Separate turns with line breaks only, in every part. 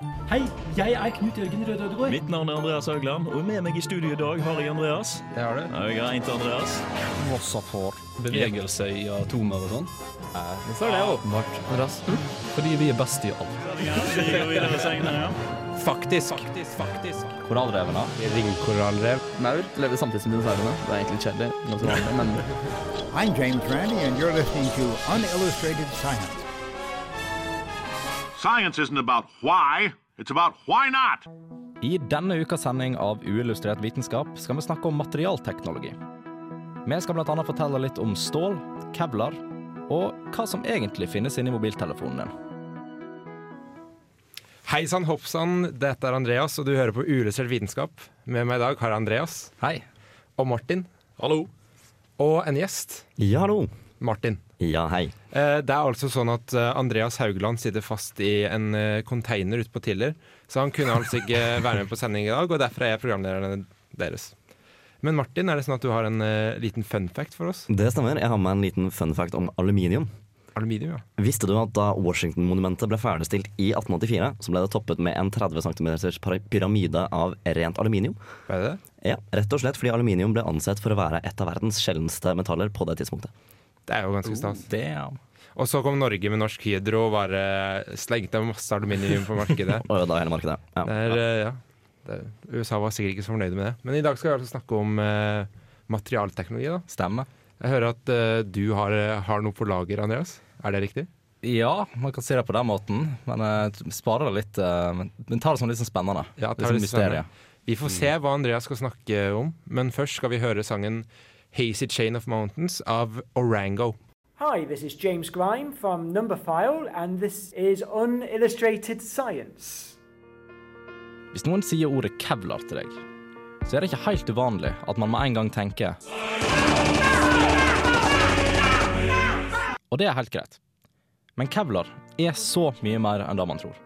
Hei, jeg er Knut Jørgen Røde Ødegård.
Mitt navn er Andreas Haugland, og med meg i studio i dag har jeg Andreas.
Det har du.
Jeg har til Andreas.
Vossafor. Bevegelse i atomer og sånn.
Så er det åpenbart.
Andreas? Fordi vi er best i alt.
Vi går videre senere, ja.
Faktisk. Faktisk, faktisk.
Korallrevene.
Ringkorallrev.
Maur lever samtidig som dinosaurene. Det er egentlig kjedelig. Jeg er men
I'm James Randy, and you're listening to Unillustrated Science.
Science isn't about why, it's about why not.
I denne ukas sending av Uillustrert vitenskap skal vi snakke om materialteknologi. Vi skal bl.a. fortelle litt om stål, kevlar og hva som egentlig finnes inni mobiltelefonen din.
Hei sann, hopp sann. Dette er Andreas, og du hører på Uillustrert vitenskap. Med meg i dag har jeg Andreas
Hei.
og Martin.
Hallo.
Og en gjest.
Ja, hallo.
Martin.
Ja, hei.
Eh, Det er altså sånn at eh, Andreas Haugland sitter fast i en eh, container ute på Tiller, så han kunne altså ikke være med på sending i dag, og derfor er jeg programlederen deres. Men Martin, er det sånn at du har en liten fun fact for oss?
Det stemmer. Jeg har med en liten fun fact om aluminium.
Aluminium, ja.
Visste du at da Washington-monumentet ble ferdigstilt i 1884, så ble det toppet med en 30 cm pyramide av rent aluminium?
Det det?
Ja, Rett og slett fordi aluminium ble ansett for å være et av verdens sjeldneste metaller på det tidspunktet.
Det er jo ganske stas.
Damn.
Og så kom Norge med Norsk Hydro og bare slengte masse aluminium på markedet.
Og da hele markedet. Ja.
Det er, eh, ja. Der, USA var sikkert ikke så fornøyde med det. Men i dag skal vi altså snakke om uh, materialteknologi. da.
Stemmer.
Jeg hører at uh, du har, har noe på lager, Andreas. Er det riktig?
Ja, man kan si det på den måten, men uh, sparer det litt Uh, Men tar det som litt sånn spennende.
Ja, tar
sånn
litt
mysterie.
Vi får se hva Andreas skal snakke om, men først skal vi høre sangen 'Hazy Chain of Mountains' av Orango.
Hi, this is James Grime from Numberphile, and this is Unillustrated Science.
Hvis noen sier ordet kevlar til deg, så er det ikke helt uvanlig at man med en gang tenker Og det er helt greit. Men kevlar er så mye mer enn det man tror.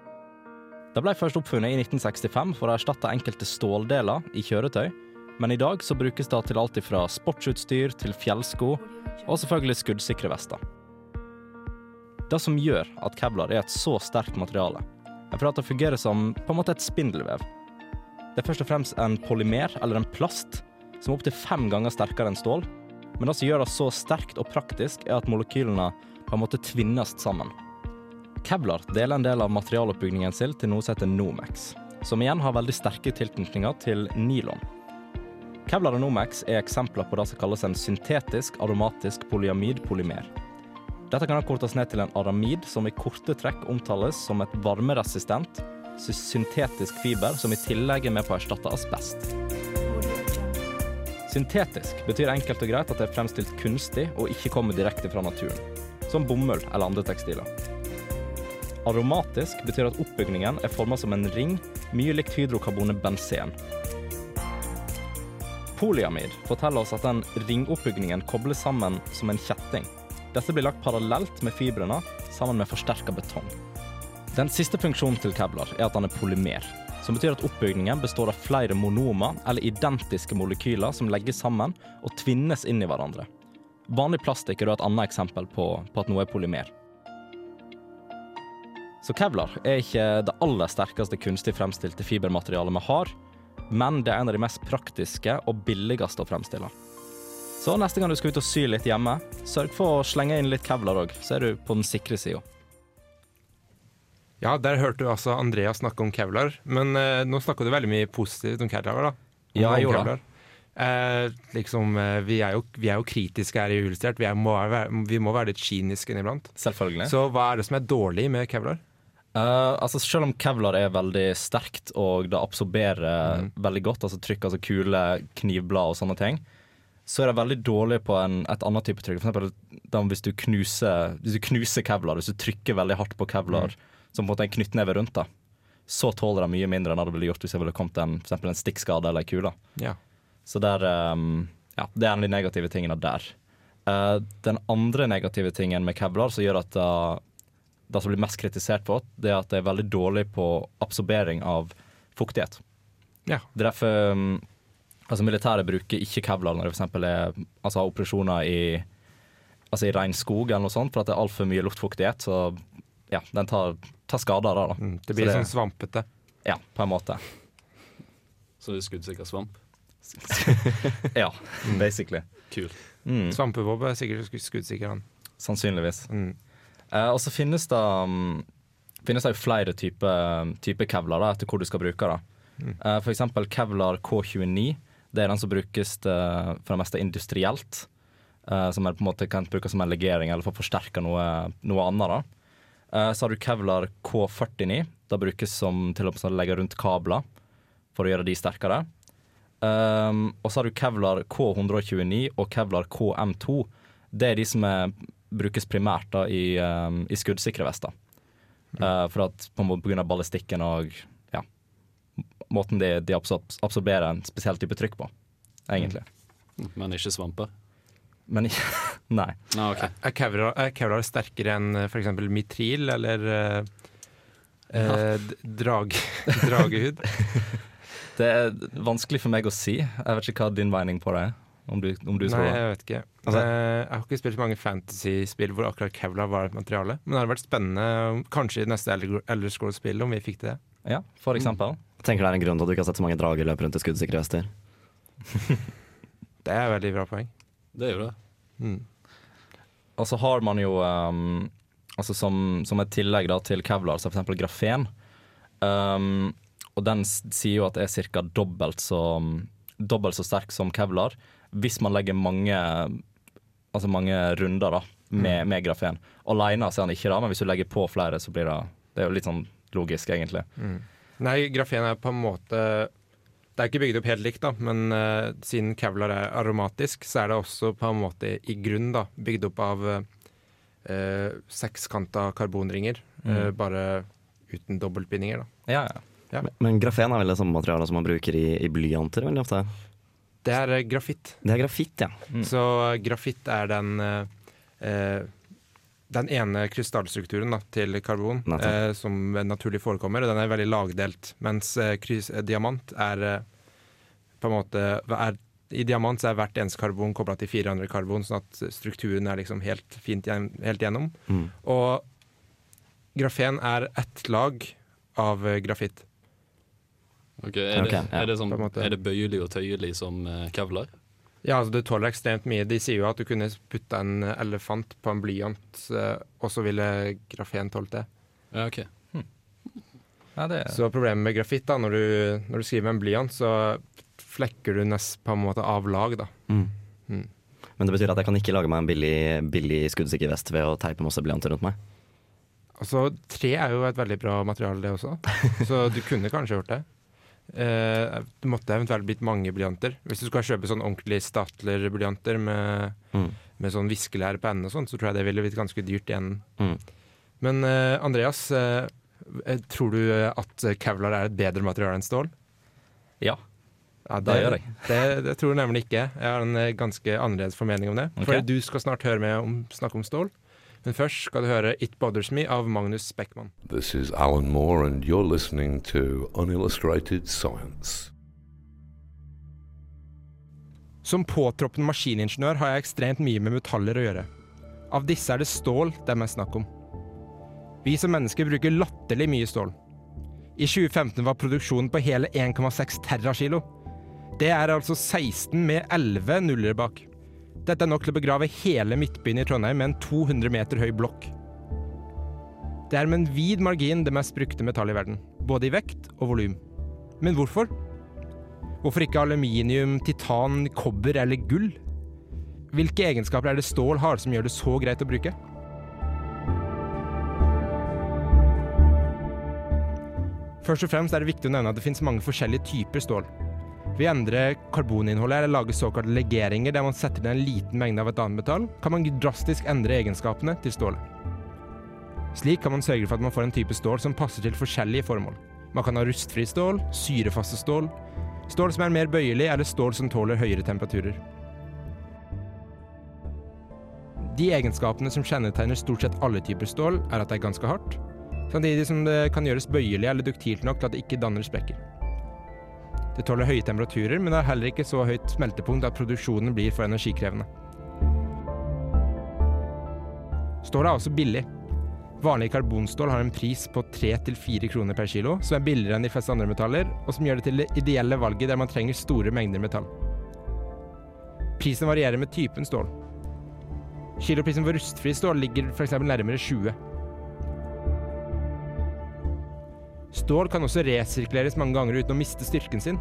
Det ble først oppfunnet i 1965 for å erstatte enkelte ståldeler i kjøretøy, men i dag så brukes det til alt fra sportsutstyr til fjellsko, og selvfølgelig skuddsikre vester. Det som gjør at kevlar er et så sterkt materiale, er for at det fungerer som på en måte et spindelvev. Det er først og fremst en polymer, eller en plast, som er opptil fem ganger sterkere enn stål. Men det som gjør det så sterkt og praktisk, er at molekylene på en måte tvinnes sammen. Kevlar deler en del av materialoppbyggingen sin til noe som heter Nomex, som igjen har veldig sterke tilknytninger til nylon. Kevlar og Nomex er eksempler på det som kalles en syntetisk aromatisk polyamid-polymer. Dette kan kortes ned til en aramid, som i korte trekk omtales som et varmeresistent, syntetisk fiber som i tillegg er med på å erstatte asbest. Syntetisk betyr enkelt og greit at det er fremstilt kunstig og ikke kommer direkte fra naturen, som bomull eller andre tekstiler. Aromatisk betyr at oppbygningen er formet som en ring, mye likt hydrokarbonet benzen. Polyamid forteller oss at den ringoppbyggingen kobles sammen som en kjetting. Dette blir lagt parallelt med fibrene sammen med forsterka betong. Den siste funksjonen til kevlar er at den er polymer, som betyr at oppbygningen består av flere monomer eller identiske molekyler som legges sammen og tvinnes inn i hverandre. Vanlig plastikk er et annet eksempel på, på at noe er polymer. Så kevlar er ikke det aller sterkeste kunstig fremstilte fibermaterialet vi har, men det er en av de mest praktiske og billigste å fremstille. Så neste gang du skal ut og sy litt hjemme, sørg for å slenge inn litt kevlar òg, så er du på den sikre sida.
Ja, der hørte du altså Andreas snakke om kevlar, men eh, nå snakka du veldig mye positivt om kevlar, da. Om-
Ja, jeg gjorde det.
Eh, liksom, eh, vi, er jo, vi er jo kritiske her i Uillustrert. Vi, vi må være litt kyniske inniblant.
Selvfølgelig.
Så hva er det som er dårlig med kevlar?
Eh, altså Selv om kevlar er veldig sterkt og det absorberer veldig godt, altså trykk, altså kule, knivblad og sånne ting, så er det veldig dårlig på en, et annet type trykk. For eksempel hvis du knuser, hvis du knuser kevlar, hvis du trykker veldig hardt på kevlar, som på en måte en knyttneve rundt da, så tåler det mye mindre enn det ville gjort hvis det ville kommet en, for en stikkskade eller ei kule.
Ja.
Så der, um, ja, det er en av de negative tingene der. Uh, den andre negative tingen med kevlar som gjør at det, det som blir mest kritisert på, det er at det er veldig dårlig på absorbering av fuktighet.
Ja.
Det er derfor um, altså militæret bruker ikke kevlar når det f.eks. er altså, har operasjoner i, altså i regnskog eller noe sånt, for at det er altfor mye luftfuktighet. Så ja, den tar, tar skade av det. da.
Mm, det blir
Så det-
sånn svampete.
Ja, på en måte.
Så det er skuddsikker svamp.
Ja, basically.
Kult.
Mm,
Svampebob er sikkert sk- skuddsikker, han.
sannsynligvis.
Mm.
Eh, og så finnes det um, Finnes det jo flere typer type kevlar da, etter hvor du skal bruke det. Mm. for eksempel kevlar K29. Det er den som brukes til, for det meste industrielt. eh, som er på en måte kan brukes som en legering eller for å forsterke noe, noe annet. da. Eh, så har du kevlar K49. Det brukes som til å legge rundt kabler for å gjøre de sterkere. Um, og så har du Kevlar K129 og Kevlar KM2. Det er de som er, brukes primært da i, um, i skuddsikre vester. Uh, for at på, på grunn av ballistikken og ja, måten de, de absorberer en spesiell type trykk på, egentlig.
Men ikke svamper.
Men ikke Nei.
Ah, okay.
Er Kevlar, er Kevlar sterkere enn f.eks. mitril eller eh, eh, drag, dragehud?
Det er vanskelig for meg å si. Jeg vet ikke hva din mening på det er. Om du, om du
Nei, jeg vet ikke.
Altså-
Eh, jeg har ikke spilt mange fantasy-spill hvor akkurat Kevlar var et materiale. Men det hadde vært spennende, kanskje i neste Elder Scrolls-spill, om vi fikk til det.
Ja, for eksempel.
Mm. tenker det er en grunn til at du ikke har sett så mange drager løpe rundt i skuddsikre vester.
Det er et veldig bra poeng.
Det gjør det.
Mm.
Og så har man jo um, altså som, som et tillegg da, til Kevlar, så eksempel grafen. Um, og den sier jo at det er ca. dobbelt dobbelt så sterk som Kevlar hvis man legger mange Altså mange runder da med, med grafen. Alene ser er han ikke det, men hvis du legger på flere, så blir det Det er jo litt sånn logisk, egentlig.
Nei, grafen er på en måte Det er ikke bygd opp helt likt, da, men uh, siden Kevlar er aromatisk, så er det også på en måte i grunn da, bygd opp av uh, sekskanta karbonringer, eh, bare uten dobbeltbindinger. da.
Ja, ja.
Men grafen er vel det samme materialet som man bruker i, i blyanter veldig ofte?
Det er eh, grafitt.
Det er grafitt, ja.
Så eh, grafitt er den eh, eh, den ene krystallstrukturen da, til karbon eh, som naturlig forekommer, og den er veldig lagdelt. Mens eh, diamant er på en måte er, I diamant så er hvert eneste karbon kobla til fire andre karbon, sånn at strukturen er liksom helt fint helt gjennom.
Mm.
Og grafen er ett lag av grafitt.
Ok, er,
okay,
det,
ja,
er, det sånn,
måte.
er det bøyelig og tøyelig som eh, kevlar?
Ja, altså det tåler ekstremt mye. De sier jo at du kunne putta en elefant på en blyant, eh, og så ville grafen tålt det.
Ja, ok.
ja det,
Så problemet med grafitt, da, når du, når du skriver med en blyant, så flekker du nest på en måte av lag, da.
Mm.
Mm.
Men det betyr at jeg kan ikke lage meg en billig, billig skuddsikker vest ved å teipe masse blyanter rundt meg?
Altså, tre er jo et veldig bra materiale, det også. Så du kunne kanskje gjort det. Eh, det måtte eventuelt blitt mange blyanter. Hvis du skal kjøpe sånn ordentlig Statler-blyanter med,
Mm.
med sånn viskelære på enden og sånn, så tror jeg det ville blitt ganske dyrt igjen.
Mm.
Men eh, Andreas, eh, eh, tror du at Kevlar er et bedre materiale enn stål?
ja.
Ja,
Det gjør jeg.
Det, det tror jeg nemlig ikke. Jeg har en eh, ganske annerledes formening om det.
Okay.
For du skal snart høre meg om, snakke om stål. Men først skal du høre It Bothers Me av Magnus Beckman.
This is Alan Moore, and you're listening to Unillustrated Science.
Som påtroppende maskiningeniør har jeg ekstremt mye med metaller å gjøre. Av disse er det stål det er mest snakk om. Vi som mennesker bruker latterlig mye stål. I 2015 var produksjonen på hele 1,6 terrakilo. Det er altså 16 med 11 nuller bak. Dette er nok til å begrave hele midtbyen i Trondheim med en 200 meter høy blokk. Det er med en vid margin det mest brukte metallet i verden, både i vekt og volum. Men hvorfor? Hvorfor ikke aluminium, titan, kobber eller gull? Hvilke egenskaper er det stål har som gjør det så greit å bruke? Først og fremst er det viktig å nevne at det finnes mange forskjellige typer stål. Ved å endre karboninnholdet eller lage såkalte legeringer der man setter inn en liten mengde av et annet metall, kan man drastisk endre egenskapene til stålet. Slik kan man sørge for at man får en type stål som passer til forskjellige formål. Man kan ha rustfri stål, syrefaste stål, stål som er mer bøyelig, eller stål som tåler høyere temperaturer. De egenskapene som kjennetegner stort sett alle typer stål, er at det er ganske hardt, samtidig som det kan gjøres bøyelig eller duktilt nok til at det ikke danner sprekker. Det tåler høye temperaturer, men det har heller ikke så høyt smeltepunkt at produksjonen blir for energikrevende. Stål er også billig. Vanlig karbonstål har en pris på 3-4 kroner per kilo, som er billigere enn de fleste andre metaller, og som gjør det til det ideelle valget der man trenger store mengder metall. Prisen varierer med typen stål. Kiloprisen for rustfri stål ligger f.eks. nærmere 20. Stål kan også resirkuleres mange ganger uten å miste styrken sin.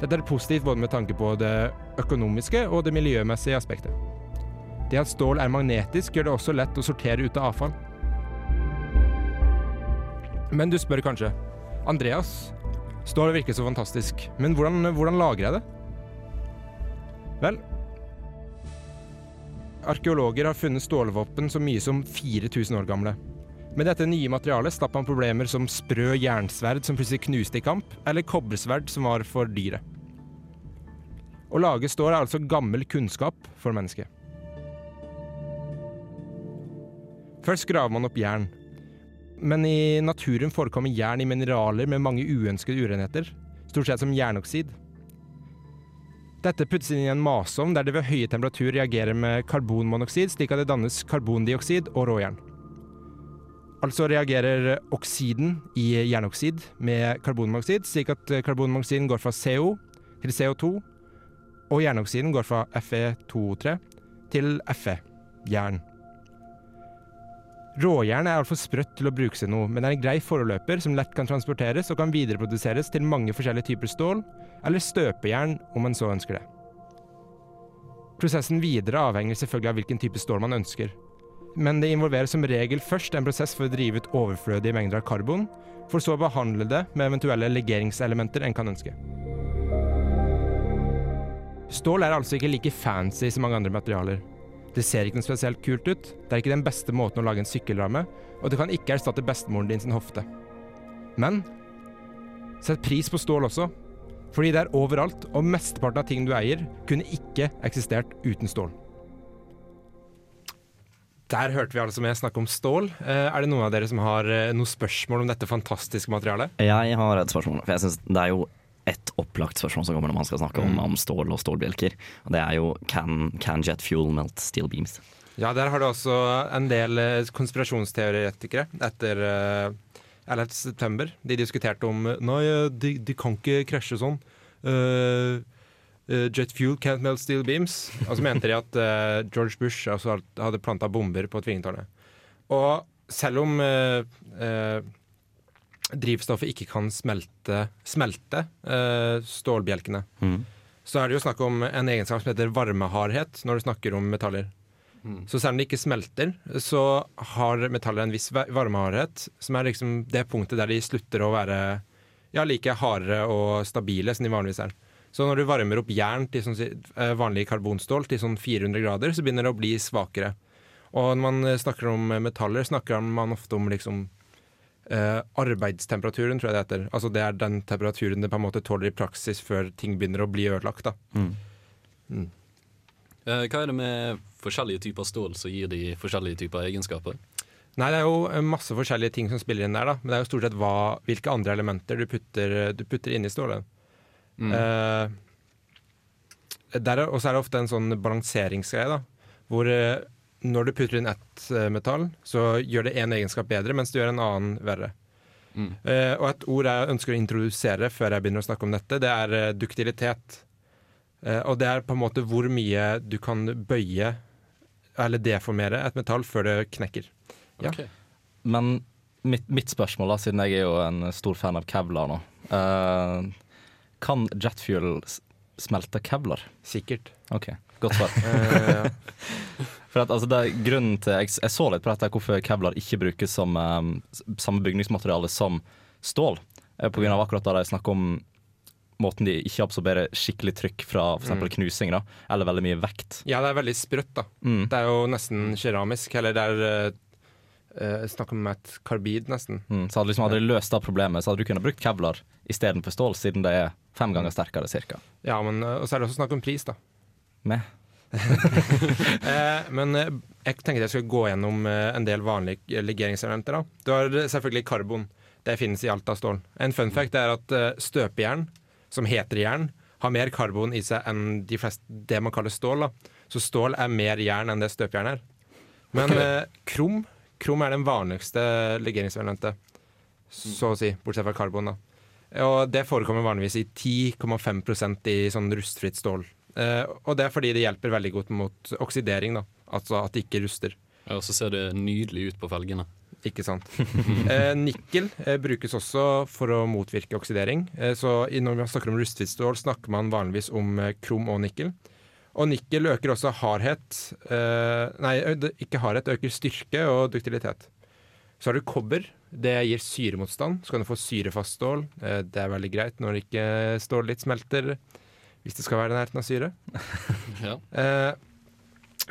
Dette er positivt både med tanke på det økonomiske og det miljømessige aspektet. Det at stål er magnetisk, gjør det også lett å sortere ut av avfall. Men du spør kanskje Andreas, stål virker så fantastisk, men hvordan, hvordan lager jeg det? Vel, arkeologer har funnet stålvåpen så mye som 4000 år gamle. Med dette nye materialet slapp man problemer som sprø jernsverd som plutselig knuste i kamp, eller kobbersverd som var for dyre. Å lage stål er altså gammel kunnskap for mennesket. Først graver man opp jern. Men i naturen forekommer jern i mineraler med mange uønskede urenheter, stort sett som jernoksid. Dette puttes inn i en masovn der det ved høye temperatur reagerer med karbonmonoksid, slik at det dannes karbondioksid og råjern. Altså reagerer oksiden i jernoksid med karbonmonoksid, slik at karbonmonoksiden går fra CO til CO2, og jernoksiden går fra Fe2O3 til Fe, jern. Råjern er altfor sprøtt til å brukes til noe, men er en grei foreløper som lett kan transporteres og kan videreproduseres til mange forskjellige typer stål, eller støpejern om man så ønsker det. Prosessen videre avhenger selvfølgelig av hvilken type stål man ønsker. Men det involverer som regel først en prosess for å drive ut overflødige mengder av karbon, for så å behandle det med eventuelle legeringselementer en kan ønske. Stål er altså ikke like fancy som mange andre materialer. Det ser ikke noe spesielt kult ut, det er ikke den beste måten å lage en sykkelramme, og det kan ikke erstatte bestemoren din sin hofte. Men sett pris på stål også, fordi det er overalt, og mesteparten av ting du eier, kunne ikke eksistert uten stål. Der hørte vi altså med snakke om stål. Eh, er det noen av dere som har eh, noen spørsmål om dette fantastiske materialet?
Jeg har et spørsmål. For jeg synes Det er jo et opplagt spørsmål som kommer når man skal snakke om,
Mm.
om stål og stålbjelker. Og det er jo can, can jet fuel melt steel beams?
Ja, der har du også en del eh, konspirasjonsteoretikere etter eh, 11. september. De diskuterte om Nei, de, de kan ikke krasje sånn. Eh, jet fuel can't melt steel beams. Og så mente de at uh, George Bush altså hadde planta bomber på Tvingetårnet. Og selv om uh, uh, drivstoffet ikke kan smelte, smelte eh, stålbjelkene,
Mm.
så er det jo snakk om en egenskap som heter varmehardhet når du snakker om metaller. Så selv om det ikke smelter, så har metaller en viss va- varmehardhet, som er liksom det punktet der de slutter å være ja, like hardere og stabile som de vanligvis er. Så når du varmer opp jern til sånn, eh, vanlig karbonstål til sånn 400 grader, så begynner det å bli svakere. Og når man eh, snakker om metaller, snakker man ofte om liksom eh, arbeidstemperaturen, tror jeg det heter. Altså det er den temperaturen det på en måte tåler i praksis før ting begynner å bli ødelagt. da. Mm.
Eh, Hva er det med forskjellige typer stål som gir de forskjellige typer egenskaper?
Nei, det er jo eh, masse forskjellige ting som spiller inn der, da. Men det er jo stort sett hva, hvilke andre elementer du putter, du putter inn i stålet.
Mm.
Er- og så er det ofte en sånn balanseringsgreie, da. Hvor eh, når du putter inn ett eh, metall, så gjør det én egenskap bedre, mens du gjør en annen verre.
Mm.
Eh, og et ord jeg ønsker å introdusere før jeg begynner å snakke om dette, det er duktilitet. Eh, og det er på en måte hvor mye du kan bøye eller deformere et metall før det knekker. Ja.
Okay.
Men mitt, mitt spørsmål, da, siden jeg er jo en stor fan av Kevlar nå eh, Kan jetfuel smelte Kevlar?
Sikkert.
OK, godt svar.
Eh,
For at, altså, det er grunnen til jeg, jeg så litt på dette, hvorfor Kevlar ikke brukes som um, samme bygningsmateriale som stål. Eh, på grunn av akkurat da de snakker om måten de ikke absorberer skikkelig trykk fra f.eks.
Mm.
knusing, da, eller veldig mye vekt.
Ja, det er veldig sprøtt, da.
Mm.
Det er jo nesten keramisk. Eller det er uh, Snakk om et karbid, nesten.
Mm. Så hadde, liksom, hadde de løst det problemet, så hadde du kunnet brukt Kevlar istedenfor stål, siden det er fem ganger sterkere cirka.
Ja, men uh, så er det også snakk om pris, da.
Med.
Eh, men eh, jeg tenkte jeg skulle gå gjennom eh, en del vanlige legeringselementer. Du har eh, selvfølgelig karbon. Det finnes i alt av stål. En fun fact er at eh, støpejern, som heter jern, har mer karbon i seg enn de fleste, det man kaller stål. da. Så stål er mer jern enn det støpejern er. Men eh, krom krom er den vanligste legeringsvariante, så å si, bortsett fra karbon. da. Og det forekommer vanligvis i 10,5% i sånn rustfritt stål. Eh, og det er fordi det hjelper veldig godt mot oksidering, da. Altså at det ikke ruster.
Ja, Og så ser det nydelig ut på felgene.
Ikke sant. Eh, nikkel eh, brukes også for å motvirke oksidering. Eh, så når man snakker om rustfritt stål, snakker man vanligvis om eh, krom og nikkel. Og nikkel øker også hardhet eh, Nei, ikke hardhet, øker styrke og duktilitet. Så har du kobber. Det gir syremotstand. Så kan du få syrefast stål. Eh, det er veldig greit når ikke stålet litt smelter, hvis det skal være i nærheten av syre.
Ja.
Eh,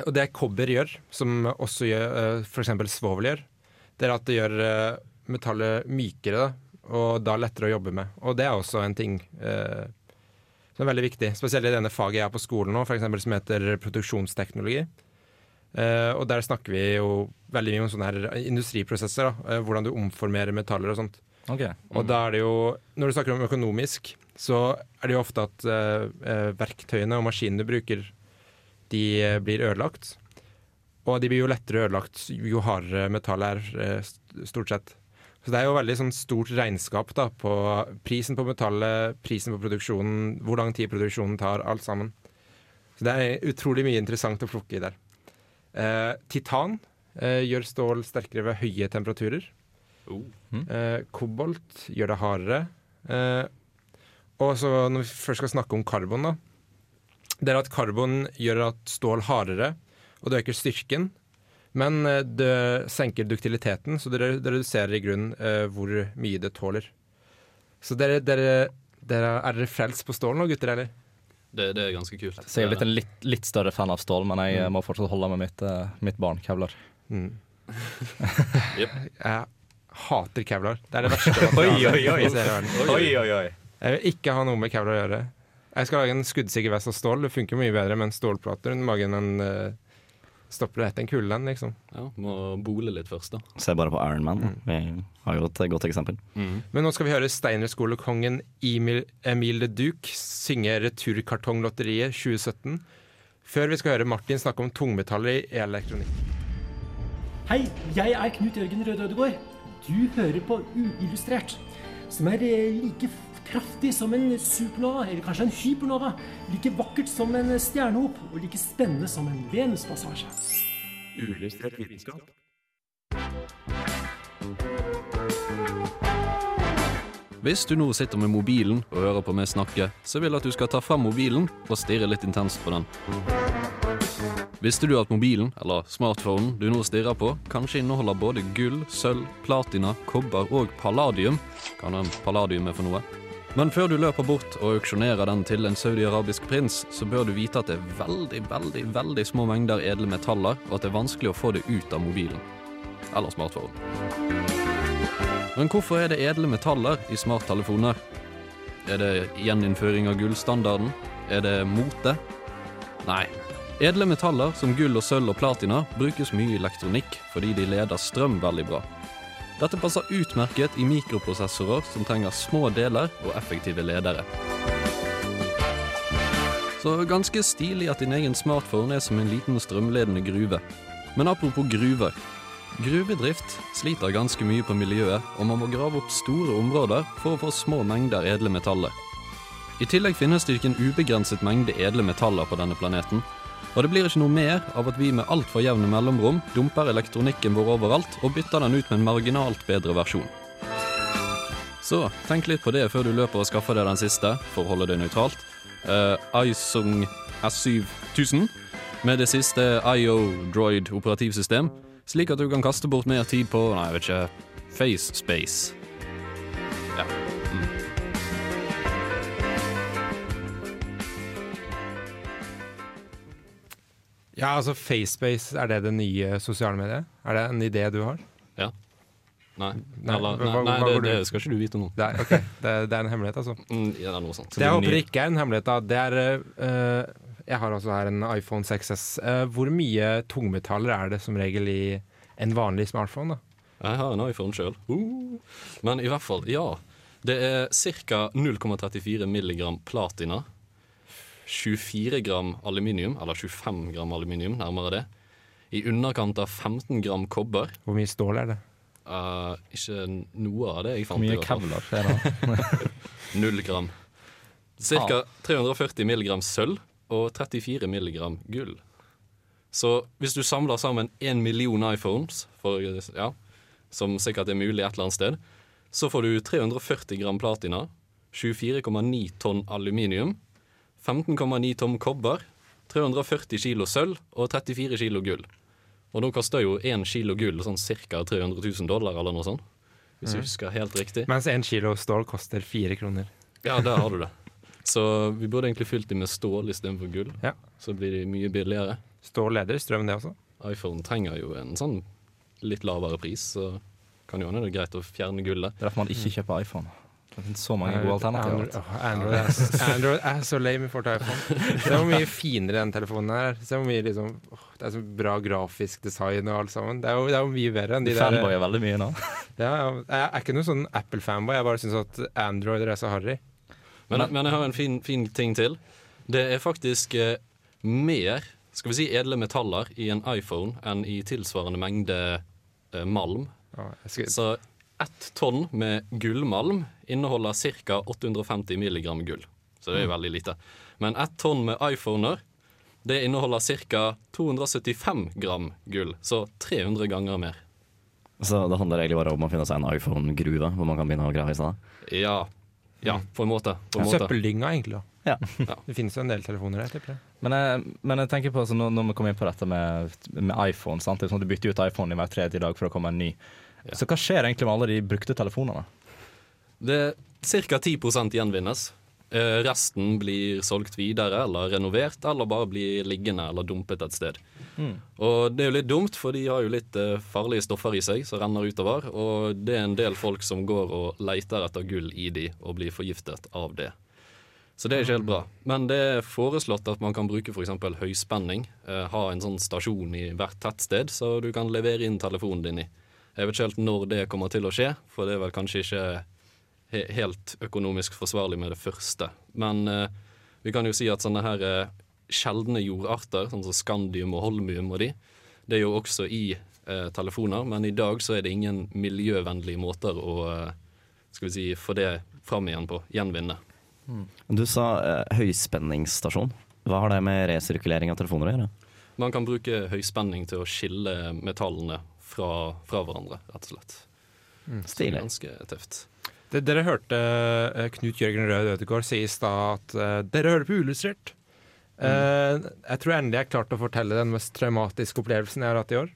og det kobber gjør, som også gjør eh, f.eks. svovel gjør, det er at det gjør eh, metallet mykere, da, og da lettere å jobbe med. Og det er også en ting eh, som er veldig viktig, spesielt i denne faget jeg har på skolen nå, for eksempel, som heter produksjonsteknologi. Uh, og der snakker vi jo veldig mye om sånne her industriprosesser, da, Uh, hvordan du omformerer metaller og sånt.
Ok.
Og da er det jo, når du snakker om økonomisk, så er det jo ofte at eh, verktøyene og maskinene du bruker, de blir ødelagt. Og de blir jo lettere ødelagt jo hardere metallet er, stort sett. Så det er jo veldig sånn stort regnskap da, på prisen på metallet, prisen på produksjonen, hvor lang tid produksjonen tar, alt sammen. Så det er utrolig mye interessant å plukke i der. Eh, titan eh, gjør stål sterkere ved høye temperaturer. Eh, kobolt gjør det hardere. Eh, og så når vi først skal snakke om karbon, da. Det er at karbon gjør at stål hardere, og det øker styrken. Men eh, det senker duktiliteten, så det, re- reduserer i grunnen eh, hvor mye det tåler. Så dere, dere, dere er dere frelst på stål nå, gutter, eller?
Det, det er ganske kult.
Så jeg er blitt en litt, litt større fan av stål, men jeg
Mm.
må fortsatt holde med mitt, mitt barn, Kevlar.
Mm.
yep.
Jeg hater kevlar. Det er det verste.
Oi, oi, oi.
jeg ser i verden.
Oi, oi, oi.
Jeg vil ikke ha noe med kevlar å gjøre. Jeg skal lage en skuddsikker vest av stål. Det funker mye bedre med en stålplate rundt magen enn uh, stopper du etter en kule den, liksom.
Ja, Må bole litt først, da.
Se bare på Iron Man.
Mm.
Vi har jo et godt eksempel.
Men nå skal vi høre Steinerskolekongen Emil, Emil de Duc synge Returkartonglotteriet 2017. Før vi skal høre Martin snakke om tungmetaller i elektronikk.
Hei, jeg er Knut Jørgen Røde Ødegård. Du hører på Uillustrert, som er eh, like kraftig som en supernova, eller kanskje en hypernova. Like vakkert som en stjernehop, og like spennende som en Venuspassasje.
Ulystret vitenskap.
Hvis du nå sitter med mobilen og hører på meg snakke, så vil jeg at du skal ta fram mobilen og stirre litt intenst på den. Visste du at mobilen, eller smartphonen du nå stirrer på, kanskje inneholder både gull, sølv, platina, kobber og palladium? Kan en palladium er for noe? Men før du løper bort og auksjonerer den til en saudi-arabisk prins, så bør du vite at det er veldig, veldig, veldig små mengder edle metaller, og at det er vanskelig å få det ut av mobilen. Eller smartphonen. Men hvorfor er det edle metaller i smarttelefoner? Er det gjeninnføring av gullstandarden? Er det mote? Nei. Edle metaller som gull og sølv og platina brukes mye i elektronikk fordi de leder strøm veldig bra. Dette passer utmerket i mikroprosessorer som trenger små deler og effektive ledere. Så ganske stilig at din egen smartphone er som en liten strømledende gruve. Men apropos gruver. Gruvedrift sliter ganske mye på miljøet, og man må grave opp store områder for å få små mengder edle metaller. I tillegg finnes det ikke en ubegrenset mengde edle metaller på denne planeten, og det blir ikke noe mer av at vi med altfor jevne mellomrom dumper elektronikken vår overalt og bytter den ut med en marginalt bedre versjon. Så tenk litt på det før du løper og skaffer deg den siste, for å holde det nøytralt. Uh, iSung S7000 med det siste IO Droid operativsystem, slik at du kan kaste bort mer tid på Nei, jeg vet ikke Face Space. Ja.
Ja, altså FaceSpace, er det det nye sosiale mediet? Er det en idé du har?
Ja. Nei,
Nei,
nei, nei,
nei
det, det skal ikke du vite nå.
Nei, okay. det, det er en hemmelighet, altså.
Mm, ja, det er noe sånt.
Det jeg håper ikke er en hemmelighet, da, det er uh, Jeg har altså her en iPhone 6S. Uh, hvor mye tungmetaller er det som regel i en vanlig smartphone? da?
Jeg har en iPhone sjøl. Uh. Men i hvert fall, ja. Det er ca. 0,34 milligram platina. 24 gram aluminium, eller 25 gram aluminium, nærmere det. i underkant av 15 gram kobber.
Hvor mye stål er det?
Uh, ikke noe av det jeg fant.
Hvor mye kevlar er det?
Null gram. Ca. 340 milligram sølv og 34 milligram gull. Så hvis du samler sammen én million iPhones, for, ja, som sikkert er mulig et eller annet sted, så får du 340 gram platina, 24,9 tonn aluminium, 15,9 tom kobber, 340 kilo sølv og 34 kilo gull. Og nå koster jo én kilo gull sånn ca. 300 000 dollar, eller noe sånt. Hvis jeg
Mhm.
husker helt riktig.
Mens én kilo stål koster fire kroner.
Ja, der har du det. Så vi burde egentlig fylt dem med stål istedenfor gull.
Ja.
Så blir de mye billigere.
Stål leder strøm, det også.
iPhone trenger jo en sånn litt lavere pris, så kan jo hende det er greit å fjerne gullet.
Det er derfor man ikke kjøper iPhone. Det finnes så mange gode alternativer.
Android, er, Android er så lame for iPhone. Se hvor mye finere den telefonen er. Se hvor mye liksom åh, Det er så bra grafisk design og alt sammen. Det er jo, det er jo mye bedre enn
Du
de der
fanboyer veldig mye nå.
Ja, jeg er ikke noen sånn Apple-fanboy. Jeg bare syns at Android er så harry.
Men, men jeg har en fin, fin ting til. Det er faktisk eh, mer skal vi si, edle metaller i en iPhone enn i tilsvarende mengde eh, malm.
Ja, skal-
Så ett tonn med gullmalm inneholder ca. 850 milligram gull. Så det er veldig lite. Men ett tonn med iPhoner det inneholder ca. 275 gram gull. Så 300 ganger mer.
Så det handler egentlig bare om å finne seg en iPhone-gruve hvor man kan begynne å grave i seg?
Ja. Ja, på en måte. På en måte.
Søppeldynga, egentlig.
Ja.
Det finnes jo en del telefoner der, tipper jeg.
Men jeg, men jeg tenker på, altså, når, når vi kommer inn på dette med, med iPhone sant? Det er sånn at Du bytter ut iPhone i hver tredje dag for å komme en ny. Så hva skjer egentlig med alle de brukte telefonene?
Det er ca. 10 gjenvinnes. Eh, resten blir solgt videre eller renovert, eller bare blir liggende eller dumpet et sted.
Mm.
Og det er jo litt dumt, for de har jo litt eh, farlige stoffer i seg som renner utover. Og det er en del folk som går og leter etter gull i de og blir forgiftet av det. Så det er ikke helt bra. Men det er foreslått at man kan bruke f.eks. høyspenning. Eh, ha en sånn stasjon i hvert tettsted, så du kan levere inn telefonen din i. Jeg vet ikke helt når det kommer til å skje, for det er vel kanskje ikke he helt økonomisk forsvarlig med det første. Men eh, vi kan jo si at sånne her eh, sjeldne jordarter, sånn som skandium og holmium og de, det er jo også i eh, telefoner, men i dag så er det ingen miljøvennlige måter å eh, skal vi si, få det fram igjen på. Gjenvinne.
Du sa eh, høyspenningsstasjon. Hva har det med resirkulering av telefoner å gjøre?
Man kan bruke høyspenning til å skille metallene fra, fra hverandre, rett og slett. Er
Stilig.
ganske tøft.
Det, dere hørte eh, Knut Jørgen Rød Ødegaard si i stad at eh, dere hører på Uillustrert. Eh, jeg tror endelig jeg klarte å fortelle den mest traumatiske opplevelsen jeg har hatt i år.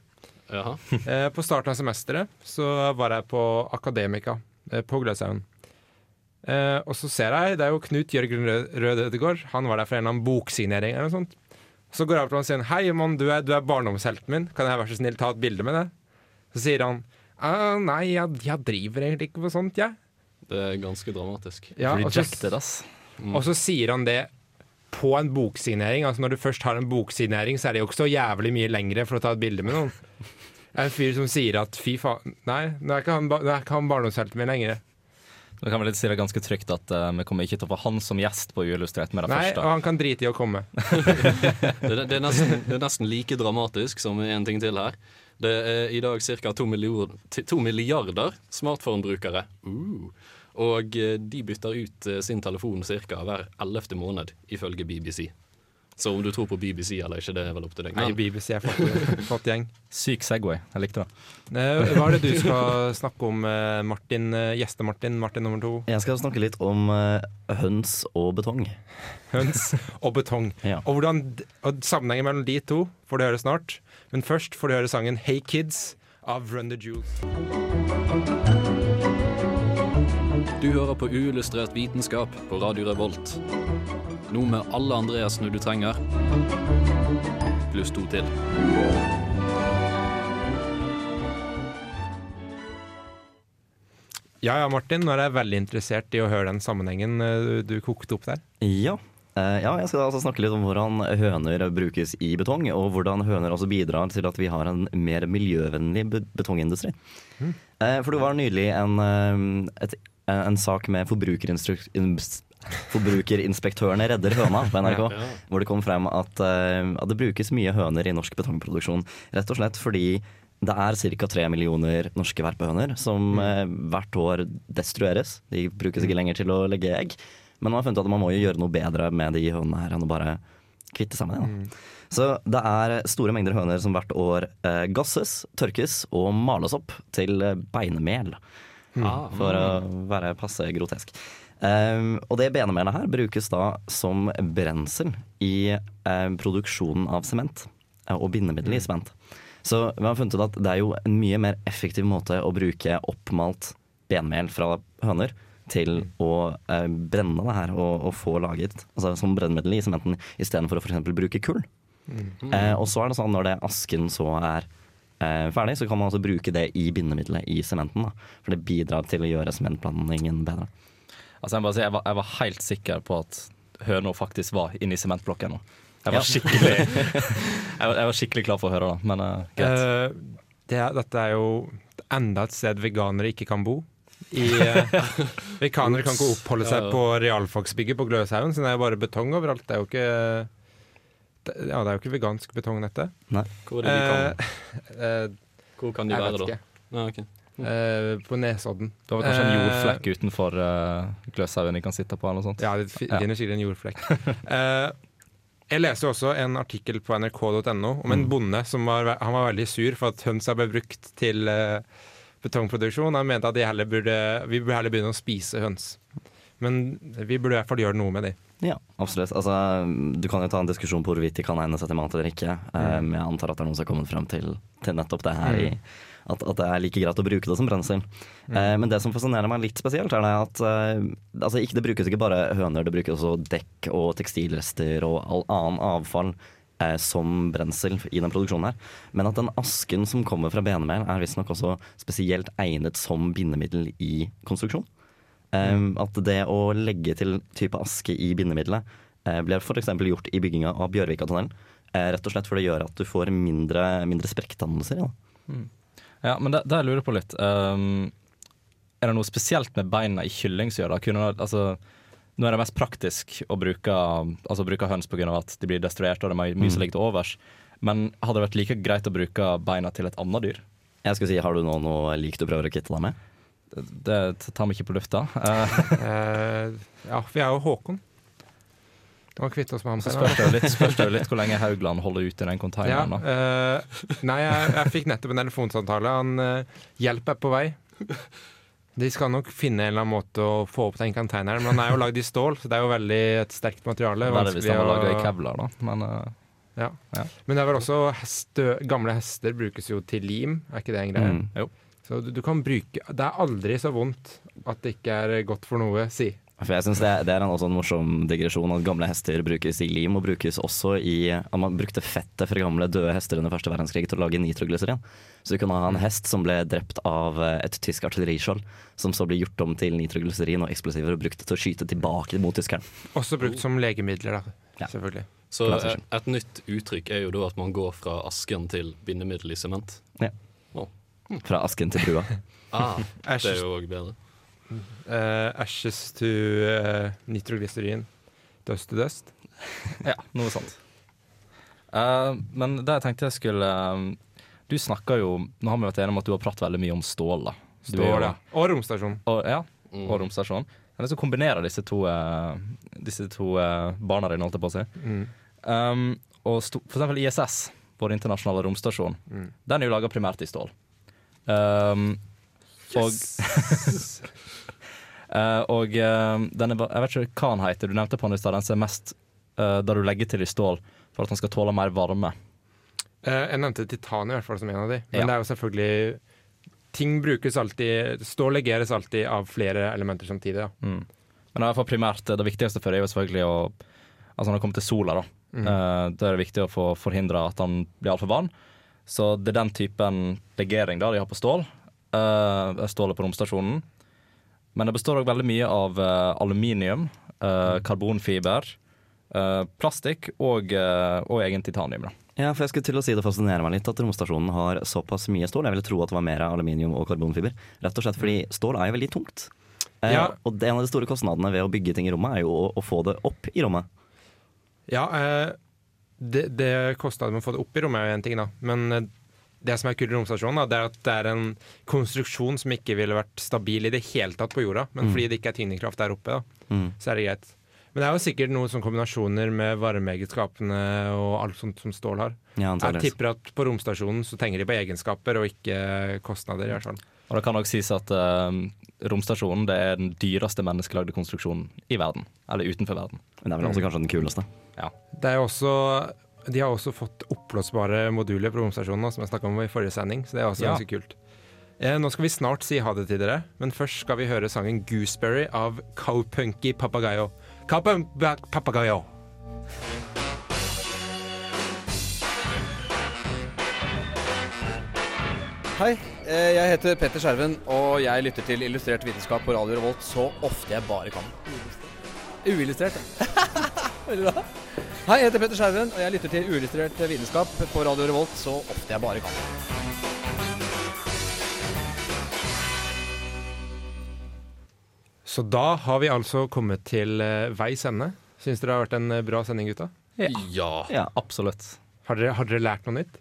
Jaha.
Eh, på starten av semesteret så var jeg på Akademika på Gløshaugen. Eh, og så ser jeg, det er jo Knut Jørgen Rød Ødegaard, han var der for en eller annen boksignering eller noe sånt. Så går jeg opp til ham og sier hei mann, du er, du er barndomshelten min, kan jeg være så snill ta et bilde med deg? Så sier han «Ah, nei, jeg, jeg driver egentlig ikke på sånt, jeg.
Det er ganske dramatisk.
Ja,
Rejected, ass.
Mm.
Og så sier han det på en boksignering. Altså Når du først har en boksignering, så er det jo ikke så jævlig mye lengre for å ta et bilde med noen. En fyr som sier at fy faen Nei, nå er ikke han, nå er ikke han barndomshelten min lenger.
Da kan vi litt si det ganske trygt at uh, vi kommer ikke til å få han som gjest på Uillustrert med det
Nei,
første.
og han kan drite i å komme.
Det, det, er nesten, det er nesten like dramatisk som en ting til her. Det er i dag ca. to, milliard- to milliarder smartphone-brukere. Uh. Og eh, de bytter ut eh, sin telefon ca. hver ellevte måned, ifølge BBC. Så om du tror på BBC eller ikke, det er vel opp til deg.
Nei, BBC er flott, flott gjeng.
Syk Segway. Jeg likte det.
Eh, Hva er det du skal snakke om, Martin? Gjeste-Martin, Martin nummer to.
Jeg skal snakke litt om høns og betong.
Høns og betong.
Ja.
Og, hvordan, og sammenhengen mellom de to får du høre snart. Men først får du høre sangen Hey Kids av Run the Jewels.
du hører på uillustrert vitenskap på Radio Revolt. Nå med alle Andreasene du trenger, pluss to til.
Ja ja, Martin. Nå er jeg veldig interessert i å høre den sammenhengen eh, du, du kokte opp der.
Ja. Eh, ja, jeg skal altså snakke litt om hvordan høner brukes i betong, og hvordan høner også bidrar til at vi har en mer miljøvennlig betongindustri. Mm. for det var nylig en, eh, et, en sak med. Forbrukerinspektørene redder høna på NRK. Hvor det kom frem at, eh, at det brukes mye høner i norsk betongproduksjon. Rett og slett fordi det er ca. tre millioner norske verpehøner som mm. hvert år destrueres. De brukes ikke lenger til å legge egg. Men man har funnet at man må jo gjøre noe bedre med de hønene her enn å bare kvitte seg med dem. da. Så det er store mengder høner som hvert år eh, gasses, tørkes og males opp til eh, beinemel.
Ah.
For å være passe grotesk. Um, og det benemelet her brukes da som brensel i eh, produksjonen av sement. eh, og bindemiddel i sement. Så vi har funnet ut at det er jo en mye mer effektiv måte å bruke oppmalt benmel fra høner til å eh, brenne det her og, og få laget altså, som brennemiddel i sementen istedenfor å f.eks. bruke kull. Eh, og så er det sånn når det asken så er eh, ferdig, så kan man også bruke det i bindemiddelet i sementen. da. For det bidrar til å gjøre sementblandingen bedre.
Altså, jeg, må bare si, jeg, var, jeg var helt sikker på at høna faktisk var inni sementblokken nå. Jeg var, skikkelig, jeg, var, jeg var skikkelig klar for å høre da. men uh, greit.
Eh, det, er- dette er jo enda et sted veganere ikke kan bo. I, uh, veganere kan ikke oppholde seg
ja.
på realfagsbygget på Gløshaugen, så det er jo bare betong overalt. Det er jo ikke det, Ja, det er jo ikke vegansk betong, dette.
Nei.
Hvor er det de?
Eh, eh,
Hvor kan de
jeg
være, da?
ikke.
Ja, ok.
Eh, på Nesodden.
Det var kanskje en
eh,
jordflekk utenfor uh, Gløshaugen de kan sitte på, eller noe sånt.
Ja, det finner sikkert en jordflekk. Eh, jeg leste også en artikkel på nrk.no om en
Mm.
bonde som var, han var veldig sur for at hønsa ble brukt til eh, betongproduksjon. Han mente at de heller burde, vi burde heller begynne å spise høns. Men vi burde i hvert fall gjøre noe med de.
Ja, absolutt. Altså, du kan jo ta en diskusjon på hvorvidt de kan egne seg til mat eller ikke. Um, jeg antar at det er noen som har kommet frem til, til nettopp det her. I, at, at det er like greit å bruke det som brensel. Eh, men det som fascinerer meg litt spesielt, er det at eh, altså, ikke, det brukes ikke bare høner, det brukes også dekk og tekstilrester og all annen avfall eh, som brensel i den produksjonen her. Men at den asken som kommer fra benemel, er visstnok også spesielt egnet som bindemiddel i konstruksjon. Um, at det å legge til type aske i bindemiddelet uh, blir f.eks. gjort i bygginga av Bjørvikatunnelen. Uh, rett og slett for det gjør at du får mindre, mindre sprekkdannelser. Ja.
Ja, men det, jeg lurer på litt um, Er det noe spesielt med beina i kylling som gjør det? Kunne, altså, nå er det mest praktisk å bruke, altså, bruke høns pga. at de blir destruert og det er mye som ligger til overs. Men hadde det vært like greit å bruke beina til et annet dyr?
Jeg skulle si, Har du nå noe likt å prøve å kvitte deg med?
Det, det tar vi ikke på lufta. Eh,
Eh, ja, vi er jo Håkon. Vi må kvitte oss med ham.
så spørs det jo litt, spørs det jo litt hvor lenge Haugland holder ut i den
Ja,
containeren. da.
eh, nei, jeg, jeg fikk nettopp en telefonsamtale. Han uh, Hjelp er på vei. De skal nok finne en eller annen måte å få opp den containeren, men den er jo lagd i stål, så det er jo veldig et sterkt materiale.
Det hvis
vanskelig
den var laga i kevlar, da. Men uh,
Ja.
Ja.
Men det er vel også heste, gamle hester brukes jo til lim, er ikke det en greie?
Mm.
Jo.
Så du, du kan bruke Det er aldri så vondt at det ikke er godt for noe, si.
For jeg synes det, det er en, også en morsom digresjon at gamle hester brukes i lim, og brukes også i at Man brukte fettet fra gamle døde hester under første verdenskrig til å lage nitroglyserin. Så du kunne ha en hest som ble drept av eh, et tysk artilleriskjold, som så ble gjort om til nitroglyserin og eksplosiver og brukt til å skyte tilbake mot tyskeren.
Også brukt som legemidler, da.
Ja.
Selvfølgelig.
Så et, et nytt uttrykk er jo da at man går fra asken til bindemiddel i sement.
Fra asken til brua.
Ah, det er jo òg bedre.
Eh, ashes to uh, nitroglycerin. Dust to dust.
ja, noe sånt. Uh, men det jeg tenkte jeg skulle eh, Du snakker jo Nå har vi vært enige om at du har pratet veldig mye om stål. da Stål, jo-
Står. Og romstasjon.
Og, ja,
Mm.
og romstasjon. Jeg har lyst til å kombinere disse to, eh, disse to eh, barna dine, holdt jeg på å si.
Mm.
Um, og sto, for eksempel ISS, vår internasjonale romstasjon,
Mm.
den er jo laga primært i stål. Um, Og, Eh, og eh, den er, jeg vet ikke hva han heter, du nevnte på han i stad. Den som er mest eh, der du legger til i stål for at han skal tåle mer varme.
Eh, jeg nevnte titan i hvert fall som en av de. Men
Ja.
det er jo selvfølgelig Ting brukes alltid Stål legeres alltid av flere elementer samtidig. Da.
Mm. Men i hvert fall primært, det viktigste for det er jo selvfølgelig å Altså når det kommer til sola, da.
Mm.
Eh, da er det viktig å få forhindre at han blir altfor varm. Så det er den typen legering da de har på stål. Uh, stålet på romstasjonen. Men det består òg veldig mye av eh, aluminium, eh, karbonfiber, eh, plastikk og, eh, og egen titanium. Da.
Ja, for jeg skulle til å si Det fascinerer meg litt at romstasjonen har såpass mye stål. Jeg ville tro at det var mer aluminium og karbonfiber. Rett og slett fordi stål er jo veldig tungt. Eh,
Ja.
Og det, en av de store kostnadene ved å bygge ting i rommet, er jo å, å få det opp i rommet.
Ja, eh, det, det kostnaden med å få det opp i rommet er jo en ting, da. Men eh, det som er kult i romstasjonen, da, det er at det er en konstruksjon som ikke ville vært stabil i det hele tatt på jorda. Men
Mm.
fordi det ikke er tyngdekraft der oppe, da,
Mm.
så er det greit. Men det er jo sikkert noen sånne kombinasjoner med varmeegenskapene og alt sånt som stål har.
Ja,
Jeg tipper at på romstasjonen så tenker de på egenskaper og ikke kostnader, i hvert fall.
Og det kan også sies at uh, romstasjonen det er den dyreste menneskelagde konstruksjonen i verden. Eller utenfor verden.
Men det er vel også kanskje den kuleste.
Ja.
Det er jo også de har også fått oppblåsbare moduler på romstasjonen, som jeg snakka om i forrige sending. Så det er også
Ja.
ganske kult. Eh, nå skal vi snart si ha det til dere, men først skal vi høre sangen 'Gooseberry' av Cowpunky Papagayo. Cowpunk Papagayo.
Hei, eh, jeg heter Petter Skjerven, og jeg lytter til Illustrert vitenskap på Radio Revolt så ofte jeg bare kan. Uillustrert. Veldig bra. Hei, jeg heter Petter Skjerven, og jeg lytter til Uillustrert vitenskap på Radio Revolt så ofte jeg bare kan.
Så da har vi altså kommet til eh, veis ende. Syns dere det har vært en eh, bra sending, gutta?
Ja.
Absolutt.
Har dere, har dere lært noe nytt?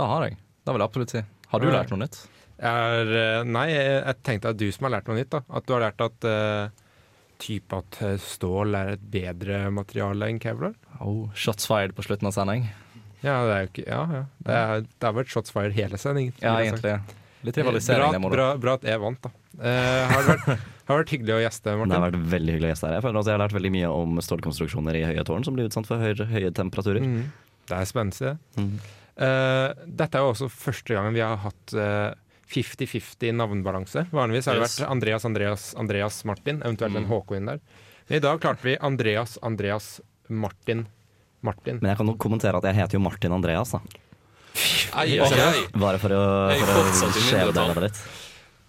Det har jeg. Det vil jeg absolutt si. Har du lært noe nytt?
Er, eh, nei, jeg, tenkte at du som har lært noe nytt. da At du har lært at uh, type at stål er et bedre materiale enn kevlar.
Oh, shots fired på slutten av sending.
Ja, det er jo ikke Ja, ja. Det, er, det har vært shots fired hele sendingen.
Ja, egentlig. Litt rivalisering,
bra,
det må du.
bra, bra at jeg vant, da. Eh, har, det vært, har det vært hyggelig å gjeste, Martin?
Det har vært veldig hyggelig å gjeste her. Jeg føler at jeg har lært veldig mye om stålkonstruksjoner i høye tårn som blir utsatt for høye, høye temperaturer.
Mm. Det er spennende.
Mm.
Uh, dette er jo også første gangen vi har hatt eh, 50-50 navnbalanse. Vanligvis har det
Yes.
vært Andreas, Andreas, Andreas Martin, eventuelt en
Mm.
HK inn der. Men i dag klarte vi Andreas, Andreas, Martin, Martin.
Men jeg kan jo kommentere at jeg heter jo Martin Andreas, da.
Ei, ei, ei.
Bare for å, for å skjeve det litt.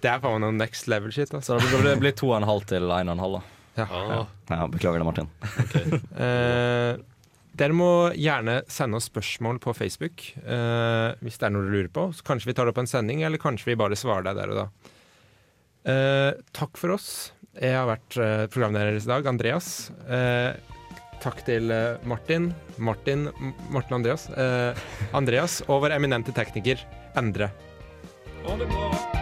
Det er faen meg noe next level shit. Altså.
Så det blir, det blir to og en halv til en og en halv, da.
Ja.
Ah,
Ja, beklager det, Martin.
Eh, dere må gjerne sende oss spørsmål på Facebook eh, hvis det er noe du lurer på. Så kanskje vi tar det opp en sending, eller kanskje vi bare svarer deg der og da. Eh, takk for oss. Jeg har vært eh, programleder deres i dag, Andreas. Eh, takk til eh, Martin. Martin, M- Martin Andreas. Eh, Andreas og vår eminente tekniker Endre.
Ha det bra.